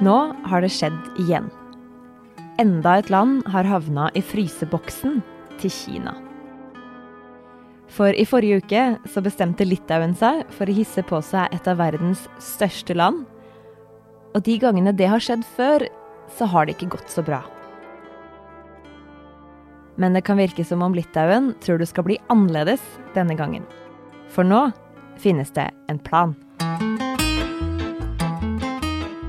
Nå har det skjedd igjen. Enda et land har havna i fryseboksen til Kina. For i forrige uke så bestemte Litauen seg for å hisse på seg et av verdens største land. Og de gangene det har skjedd før, så har det ikke gått så bra. Men det kan virke som om Litauen tror det skal bli annerledes denne gangen. For nå finnes det en plan.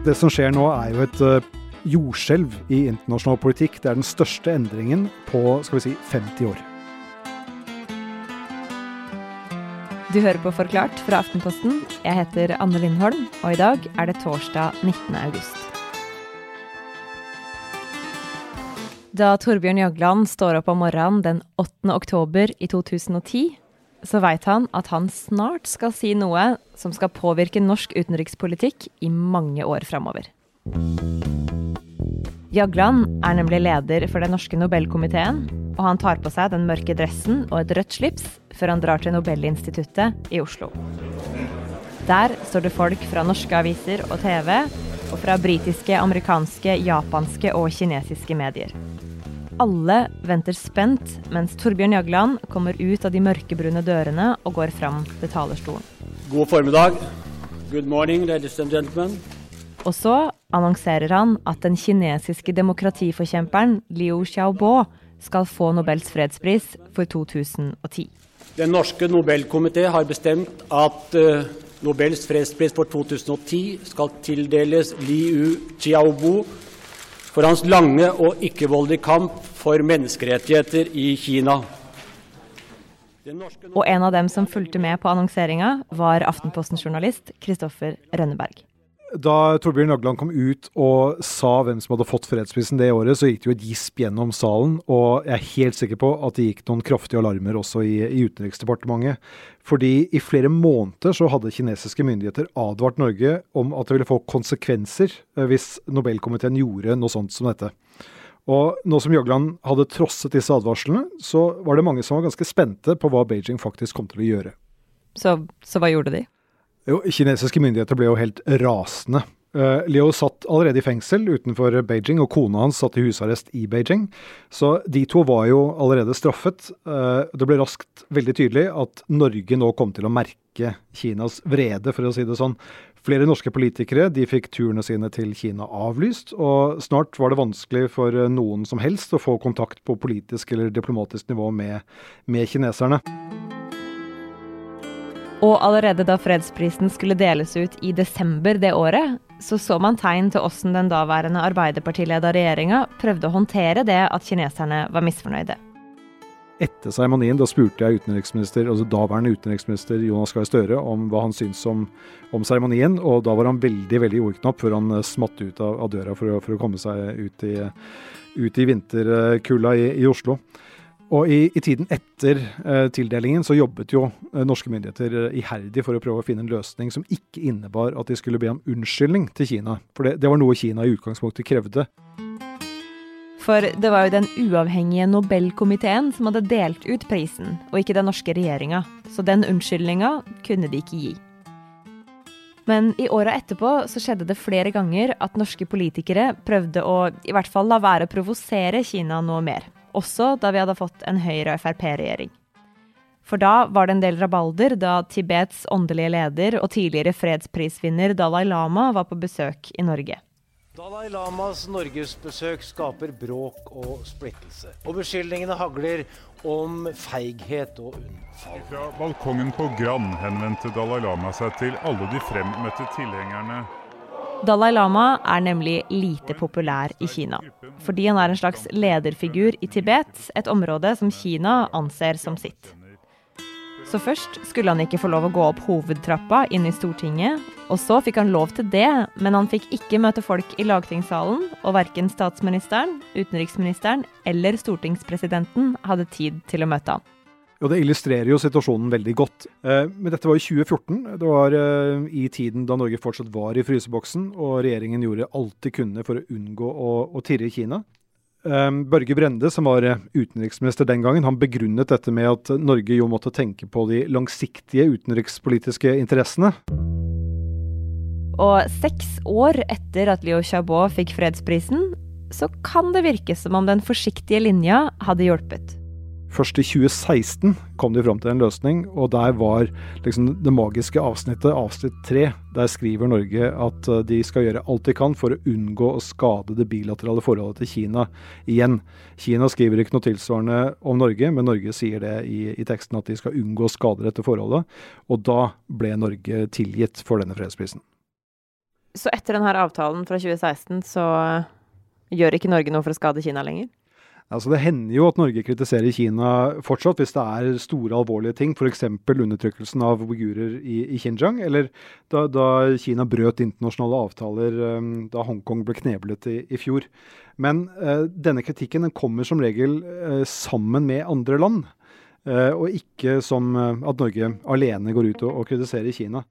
Det som skjer nå, er jo et uh, jordskjelv i internasjonal politikk. Det er den største endringen på skal vi si, 50 år. Du hører på Forklart fra Aftenposten. Jeg heter Anne Lindholm, og i dag er det torsdag 19. august. Da Torbjørn Jagland står opp om morgenen den 8. oktober i 2010, så veit han at han snart skal si noe som skal påvirke norsk utenrikspolitikk i mange år framover. Jagland er nemlig leder for den norske Nobelkomiteen, og han tar på seg den mørke dressen og et rødt slips før han drar til Nobelinstituttet i Oslo. Der står det folk fra norske aviser og TV, og fra britiske, amerikanske, japanske og kinesiske medier. Alle venter spent mens Torbjørn Jagland kommer ut av de mørkebrune dørene og går fram til talerstolen. God formiddag. Good morning, ladies and gentlemen. Og så annonserer han at den kinesiske demokratiforkjemperen Liu Xiaobo skal få Nobels fredspris for 2010. Den norske Nobelkomité har bestemt at uh, Nobels fredspris for 2010 skal tildeles Liu Xiaobo for hans lange og ikke-voldelige kamp for menneskerettigheter i Kina. Og en av dem som fulgte med på annonseringa, var Aftenposten-journalist Kristoffer Rønneberg. Da Torbjørn Jagland kom ut og sa hvem som hadde fått fredsprisen det året, så gikk det jo et gisp gjennom salen, og jeg er helt sikker på at det gikk noen kraftige alarmer også i, i Utenriksdepartementet. Fordi i flere måneder så hadde kinesiske myndigheter advart Norge om at det ville få konsekvenser eh, hvis Nobelkomiteen gjorde noe sånt som dette. Og nå som Jagland hadde trosset disse advarslene, så var det mange som var ganske spente på hva Beijing faktisk kom til å gjøre. Så, så hva gjorde de? Jo, kinesiske myndigheter ble jo helt rasende. Uh, Leo satt allerede i fengsel utenfor Beijing, og kona hans satt i husarrest i Beijing. Så de to var jo allerede straffet. Uh, det ble raskt veldig tydelig at Norge nå kom til å merke Kinas vrede, for å si det sånn. Flere norske politikere de fikk turene sine til Kina avlyst, og snart var det vanskelig for noen som helst å få kontakt på politisk eller diplomatisk nivå med, med kineserne. Og allerede da fredsprisen skulle deles ut i desember det året, så så man tegn til åssen den daværende Arbeiderpartileda regjeringa prøvde å håndtere det at kineserne var misfornøyde. Etter seremonien da spurte jeg utenriksminister, altså daværende utenriksminister Jonas Gahr Støre om hva han syntes om, seremonien, og da var han veldig veldig ordknapp før han smatt ut av, av døra for å, for å, komme seg ut i, ut i vinterkulda i, i Oslo. Og i, i tiden etter eh, tildelingen så jobbet jo eh, norske myndigheter eh, iherdig for å prøve å finne en løsning som ikke innebar at de skulle be om unnskyldning til Kina. For det, det var noe Kina i utgangspunktet krevde. For det var jo den uavhengige Nobelkomiteen som hadde delt ut prisen, og ikke den norske regjeringa. Så den unnskyldninga kunne de ikke gi. Men i åra etterpå så skjedde det flere ganger at norske politikere prøvde å i hvert fall la være å provosere Kina noe mer også da vi hadde fått en Høyre-Frp-regjering. For da var det en del rabalder da Tibets åndelige leder og tidligere fredsprisvinner Dalai Lama var på besøk i Norge. Dalai Lamas norgesbesøk skaper bråk og splittelse. Og beskyldningene hagler om feighet og unnfall. Fra balkongen på Grand henvendte Dalai Lama seg til alle de fremmøtte tilhengerne Dalai Lama er nemlig lite populær i Kina, fordi han er en slags lederfigur i Tibet, et område som Kina anser som sitt. Så først skulle han ikke få lov å gå opp hovedtrappa inn i Stortinget, og så fikk han lov til det, men han fikk ikke møte folk i lagtingssalen, og verken statsministeren, utenriksministeren eller stortingspresidenten hadde tid til å møte han. Og Det illustrerer jo situasjonen veldig godt. Eh, men dette var i 2014. Det var eh, i tiden da Norge fortsatt var i fryseboksen, og regjeringen gjorde alt de kunne for å unngå å, å tirre Kina. Eh, Børge Brende, som var utenriksminister den gangen, han begrunnet dette med at Norge jo måtte tenke på de langsiktige utenrikspolitiske interessene. Og seks år etter at Liu Xiaobo fikk fredsprisen, så kan det virke som om den forsiktige linja hadde hjulpet. Først i 2016 kom de fram til en løsning, og der var liksom det magiske avsnittet, avsnitt tre. Der skriver Norge at eh, de skal gjøre alt de kan for å unngå å skade det bilaterale forholdet til Kina igjen. Kina skriver ikke noe tilsvarende om Norge, men Norge sier det i, i teksten at de skal unngå å skade dette forholdet. Og da ble Norge tilgitt for denne fredsprisen. Så etter denne avtalen fra 2016 så gjør ikke Norge noe for å skade Kina lenger? Altså Det hender jo at Norge kritiserer Kina fortsatt hvis det er store, alvorlige ting. F.eks. undertrykkelsen av uigurer i, i, Xinjiang, eller da, da, Kina brøt internasjonale avtaler um, da Hongkong ble kneblet i, i fjor. Men uh, denne kritikken den kommer som regel uh, sammen med andre land, uh, og ikke som at Norge alene går ut og, og kritiserer Kina.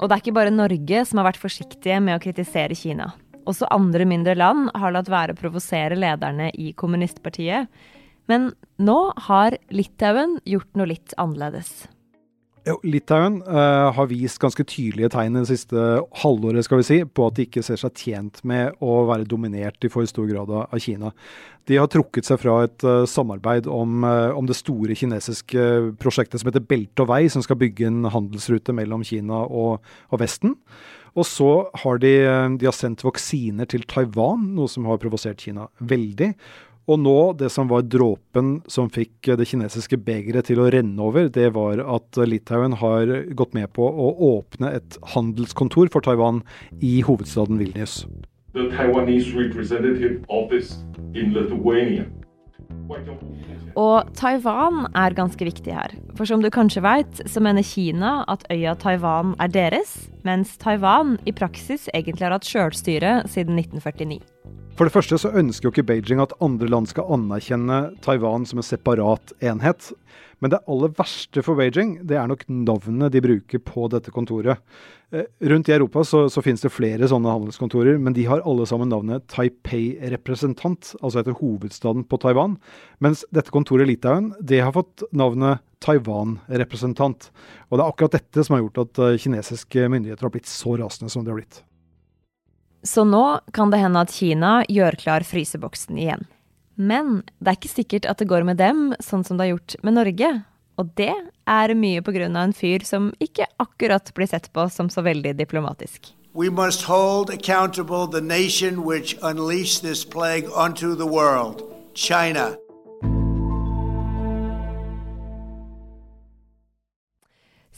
Og det er ikke bare Norge som har vært forsiktige med å kritisere Kina. Også andre mindre land har latt være å provosere lederne i kommunistpartiet. Men nå har Litauen gjort noe litt annerledes. Jo, Litauen uh, har vist ganske tydelige tegn det siste halvåret skal vi si, på at de ikke ser seg tjent med å være dominert i for stor grad av Kina. De har trukket seg fra et uh, samarbeid om, uh, om, det store kinesiske prosjektet som heter Belte og vei, som skal bygge en handelsrute mellom Kina og, og Vesten. Og så har de, de har sendt vaksiner til Taiwan, noe som har provosert Kina veldig. Og nå, det som var dråpen som fikk det kinesiske begeret til å renne over, det var at Litauen har gått med på å åpne et handelskontor for Taiwan i hovedstaden Vilnius. The Taiwanese representative office in Lithuania og Taiwan er ganske viktig her. For som du kanskje veit, så mener Kina at øya Taiwan er deres, mens Taiwan i praksis egentlig har hatt sjølstyre siden 1949. For det første så ønsker jo ikke Beijing at andre land skal anerkjenne Taiwan som en separat enhet. Men det aller verste for Beijing, det er nok navnet de bruker på dette kontoret. Eh, rundt i Europa så, så finnes det flere sånne handelskontorer, men de har alle sammen navnet Taipei-representant, altså etter hovedstaden på Taiwan. Mens dette kontoret i Litauen, det har fått navnet Taiwan-representant. Og det er akkurat dette som har gjort at eh, kinesiske myndigheter har blitt så rasende som de har blitt. Så nå kan det hende at Kina gjør klar fryseboksen igjen. Men det er ikke sikkert at det går med dem sånn som det har gjort med Norge. Og det er mye pga. en fyr som ikke akkurat blir sett på som så veldig diplomatisk. We must hold accountable the nation which unleashed this plague onto the world, China.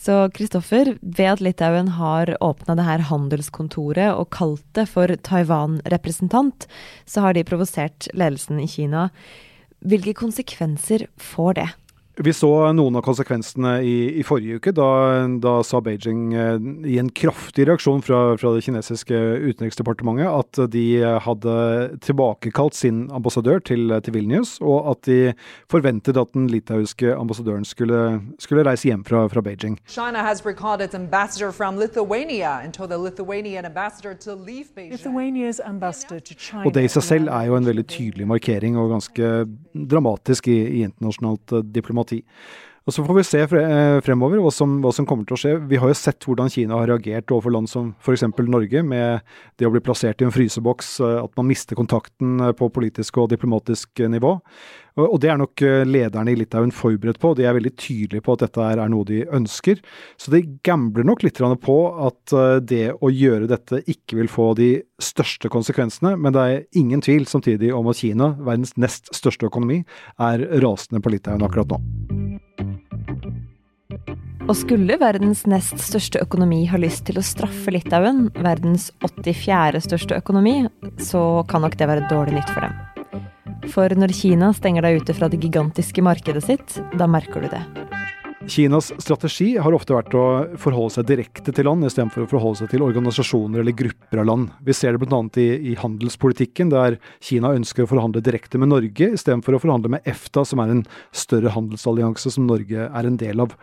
Så Kristoffer, ved at Litauen har åpna det her handelskontoret og kalt det for Taiwan-representant, så har de provosert ledelsen i Kina. Hvilke konsekvenser får det? Vi så noen av konsekvensene i, i forrige uke. Da, da, sa Beijing eh, i en kraftig reaksjon fra, fra, det kinesiske utenriksdepartementet at de hadde tilbakekalt sin ambassadør til, til, Vilnius, og at de forventet at den litauiske ambassadøren skulle, skulle reise hjem fra, fra Beijing. China has its ambassador from Lithuania and told the Lithuanian ambassador to leave Beijing. Ambassador to China. Og det i seg selv er jo en veldig tydelig markering og ganske dramatisk i, i internasjonalt eh, diplomati diplomati. Og Så får vi se eh, fremover hva som, hva som, kommer til å skje. Vi har jo sett hvordan Kina har reagert overfor land som f.eks. Norge, med det å bli plassert i en fryseboks, eh, at man mister kontakten eh, på politisk og diplomatisk nivå. Og det er nok lederne i Litauen forberedt på. De er veldig tydelige på at dette er noe de ønsker. Så de gambler nok litt på at det å gjøre dette ikke vil få de største konsekvensene. Men det er ingen tvil samtidig om at Kina, verdens nest største økonomi, er rasende på Litauen akkurat nå. Og skulle verdens nest største økonomi ha lyst til å straffe Litauen, verdens 84. største økonomi, så kan nok det være dårlig nytt for dem. For når Kina stenger deg ute fra det gigantiske markedet sitt, da merker du det. Kinas strategi har ofte vært å forholde seg direkte til land, istedenfor å forholde seg til organisasjoner eller grupper av land. Vi ser det bl.a. I, i handelspolitikken, der Kina ønsker å forhandle direkte med Norge, istedenfor å forhandle med EFTA, som er en større handelsallianse som Norge er en del av.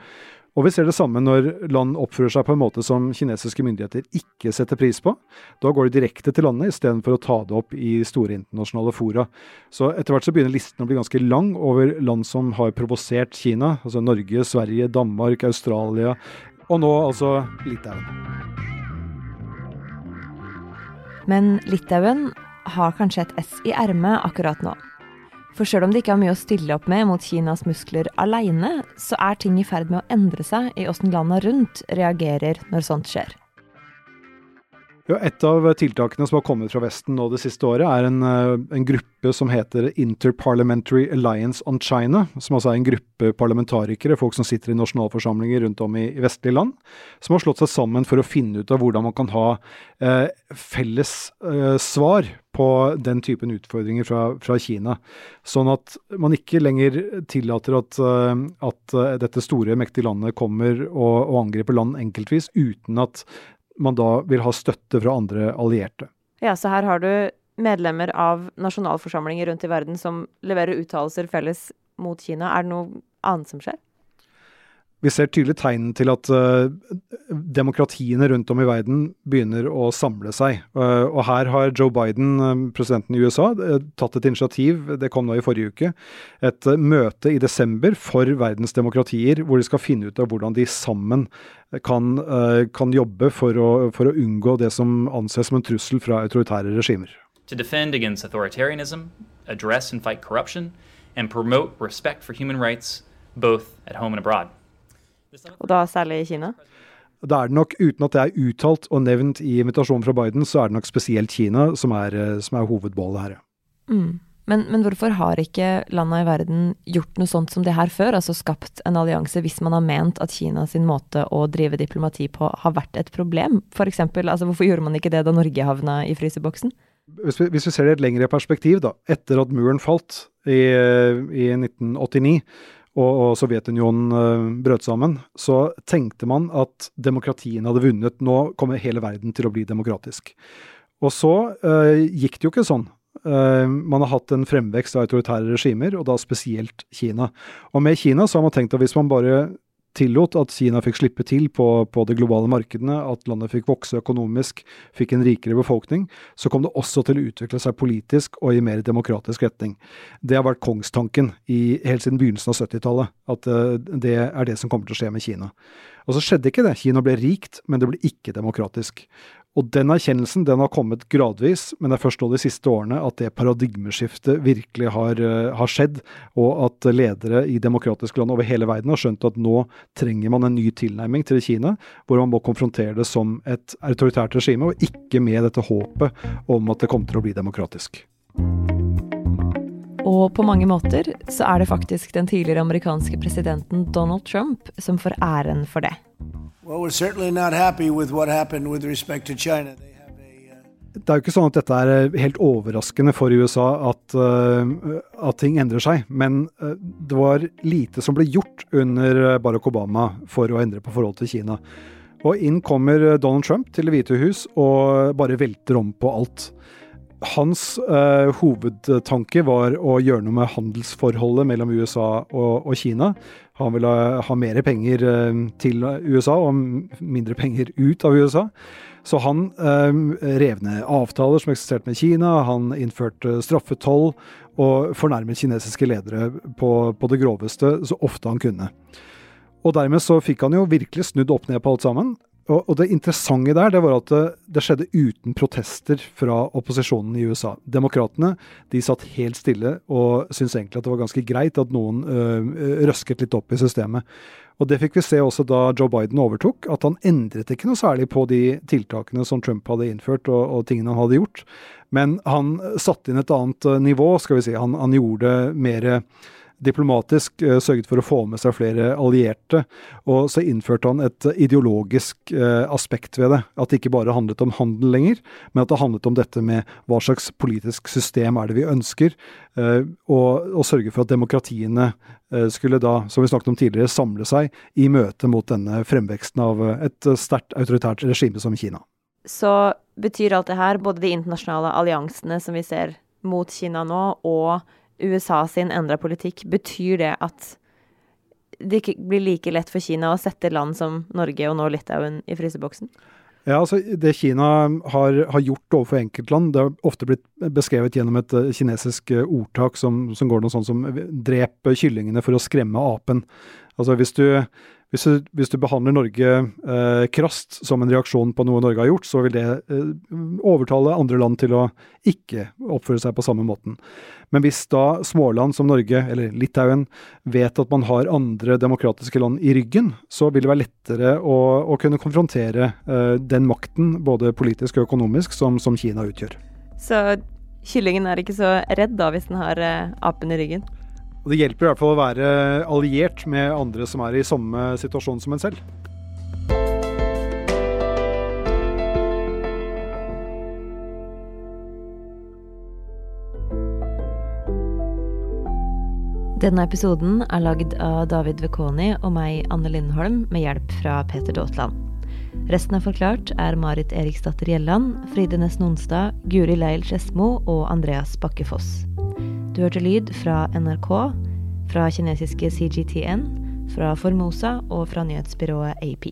Og vi ser det samme når land oppfører seg på en måte som kinesiske myndigheter ikke setter pris på. Da går de direkte til landet istedenfor å ta det opp i store internasjonale fora. Så etter hvert så begynner listen å bli ganske lang over land som har provosert Kina. Altså Norge, Sverige, Danmark, Australia, og nå altså Litauen. Men Litauen har kanskje et S i ermet akkurat nå. For sjøl om det ikke har mye å stille opp med mot Kinas muskler aleine, så er ting i ferd med å endre seg i åssen landa rundt reagerer når sånt skjer. Ja, et av tiltakene som har kommet fra Vesten nå det siste året, er en, eh, en, gruppe som heter Interparliamentary Alliance on China. Som altså er en gruppe parlamentarikere, folk som sitter i nasjonalforsamlinger rundt om i, i vestlige land. Som har slått seg sammen for å finne ut av hvordan man kan ha eh, felles eh, svar på den typen utfordringer fra, fra, Kina. Sånn at man ikke lenger tillater at, eh, at eh, dette store, mektige landet kommer og, og angriper land enkeltvis, uten at man da vil ha støtte fra andre allierte. Ja, så her har du medlemmer av nasjonalforsamlinger rundt i verden som leverer uttalelser felles mot Kina. Er det noe annet som skjer? Vi ser tydelig tegn til at uh, demokratiene rundt om i verden begynner å samle seg. Uh, og her har Joe Biden, uh, presidenten i USA, tatt et initiativ, det kom nå i forrige uke, et møte i desember for verdens demokratier, hvor de skal finne ut av hvordan de sammen kan, kan jobbe for å, for å, unngå det som anses som en trussel fra autoritære regimer. To defend against authoritarianism, address and fight corruption, and promote respect for human rights both at home and abroad. Og da særlig i Kina? Da er det nok, uten at det er uttalt og nevnt i invitasjonen fra Biden, så er det nok spesielt Kina som er, eh, som er hovedbålet her. Mm. Men, men, hvorfor har ikke landa i verden gjort noe sånt som det her før? Altså skapt en allianse hvis man har ment at Kina sin måte å drive diplomati på har vært et problem? For eksempel, altså hvorfor gjorde man ikke det da Norge havna i fryseboksen? Hvis vi, hvis vi ser det i et lengre perspektiv, da. Etter at muren falt i, i 1989 og, og Sovjetunionen uh, brøt sammen, så tenkte man at demokratiene hadde vunnet. Nå kommer hele verden til å bli demokratisk. Og så uh, gikk det jo ikke sånn. Uh, man har hatt en fremvekst av autoritære regimer, og da spesielt Kina. Og med Kina så har man tenkt at hvis man bare tillot at Kina fikk slippe til på, på de globale markedene, at landet fikk vokse økonomisk, fikk en rikere befolkning, så kom det også til å utvikle seg politisk og i mer demokratisk retning. Det har vært kongstanken i, helt siden begynnelsen av 70-tallet, at uh, det er det som kommer til å skje med Kina. Og så skjedde ikke det. Kina ble rikt, men det ble ikke demokratisk. Og den erkjennelsen den har kommet gradvis, men det er først nå de siste årene at det paradigmeskiftet virkelig har, uh, har, skjedd, og at ledere i demokratiske land over hele verden har skjønt at nå trenger man en ny tilnærming til Kina, hvor man må konfrontere det som et autoritært regime, og ikke med dette håpet om at det kommer til å bli demokratisk. Og på mange måter så er det faktisk den tidligere amerikanske presidenten Donald Trump som får æren for det. Well, we're certainly not happy with what happened with respect to China. Uh, det er jo ikke sånn at dette er uh, helt overraskende for USA at, uh, at ting endrer seg, men uh, det var lite som ble gjort under Barack Obama for å endre på forholdet til Kina. Og inn kommer Donald Trump til Det hvite hus og bare velter om på alt. Hans eh, hovedtanke var å gjøre noe med handelsforholdet mellom USA og, og Kina. Han ville ha mer penger eh, til USA og mindre penger ut av USA. Så han eh, rev ned avtaler som eksisterte med Kina, han innførte straffetoll og fornærmet kinesiske ledere på, på det groveste så ofte han kunne. Og dermed så fikk han jo virkelig snudd opp ned på alt sammen. Og, og, det interessante der det var at det, det, skjedde uten protester fra opposisjonen i USA. Demokratene de satt helt stille og syntes egentlig at det var ganske greit at noen øh, røsket litt opp i systemet. Og Det fikk vi se også da Joe Biden overtok, at han endret ikke noe særlig på de tiltakene som Trump hadde innført og, og tingene han hadde gjort. Men han satte inn et annet nivå, skal vi si. Han, han gjorde mer diplomatisk eh, sørget for å få med seg flere allierte. Og så innførte han et ideologisk eh, aspekt ved det. At det ikke bare handlet om handel lenger, men at det handlet om dette med hva slags politisk system er det vi ønsker. Eh, og, og sørge for at demokratiene skulle da, som vi snakket om tidligere, samle seg i møte mot denne fremveksten av et sterkt autoritært regime som Kina. Så betyr alt det her, både de internasjonale alliansene som vi ser mot Kina nå, og USA sin endra politikk, betyr det at det ikke blir like lett for Kina å sette land som Norge og nå Litauen i fryseboksen? Ja, altså Det Kina har, har, gjort overfor enkeltland, det har ofte blitt beskrevet gjennom et uh, kinesisk uh, ordtak som, som, går noe sånn som 'drep kyllingene for å skremme apen'. Altså Hvis du, Hvis du, hvis du behandler Norge eh, krast som en reaksjon på noe Norge har gjort, så vil det eh, overtale andre land til å ikke oppføre seg på samme måten. Men hvis da småland som Norge, eller Litauen, vet at man har andre demokratiske land i ryggen, så vil det være lettere å, å kunne konfrontere eh, den makten, både politisk og økonomisk, som, som Kina utgjør. Så kyllingen er ikke så redd da, hvis den har eh, apen i ryggen? Og det hjelper i hvert fall å være alliert med andre som er i samme situasjon som en selv. Denne episoden er lagd av David Vekoni og meg, Anne Lindholm, med hjelp fra Peter Daatland. Resten av Forklart er Marit Eriksdatter Gjelland, Fride Næss Nonstad, Guri Leil Skedsmo og Andreas Bakke Foss. Du hørte lyd fra NRK, fra kinesiske CGTN, fra Formosa og fra nyhetsbyrået AP.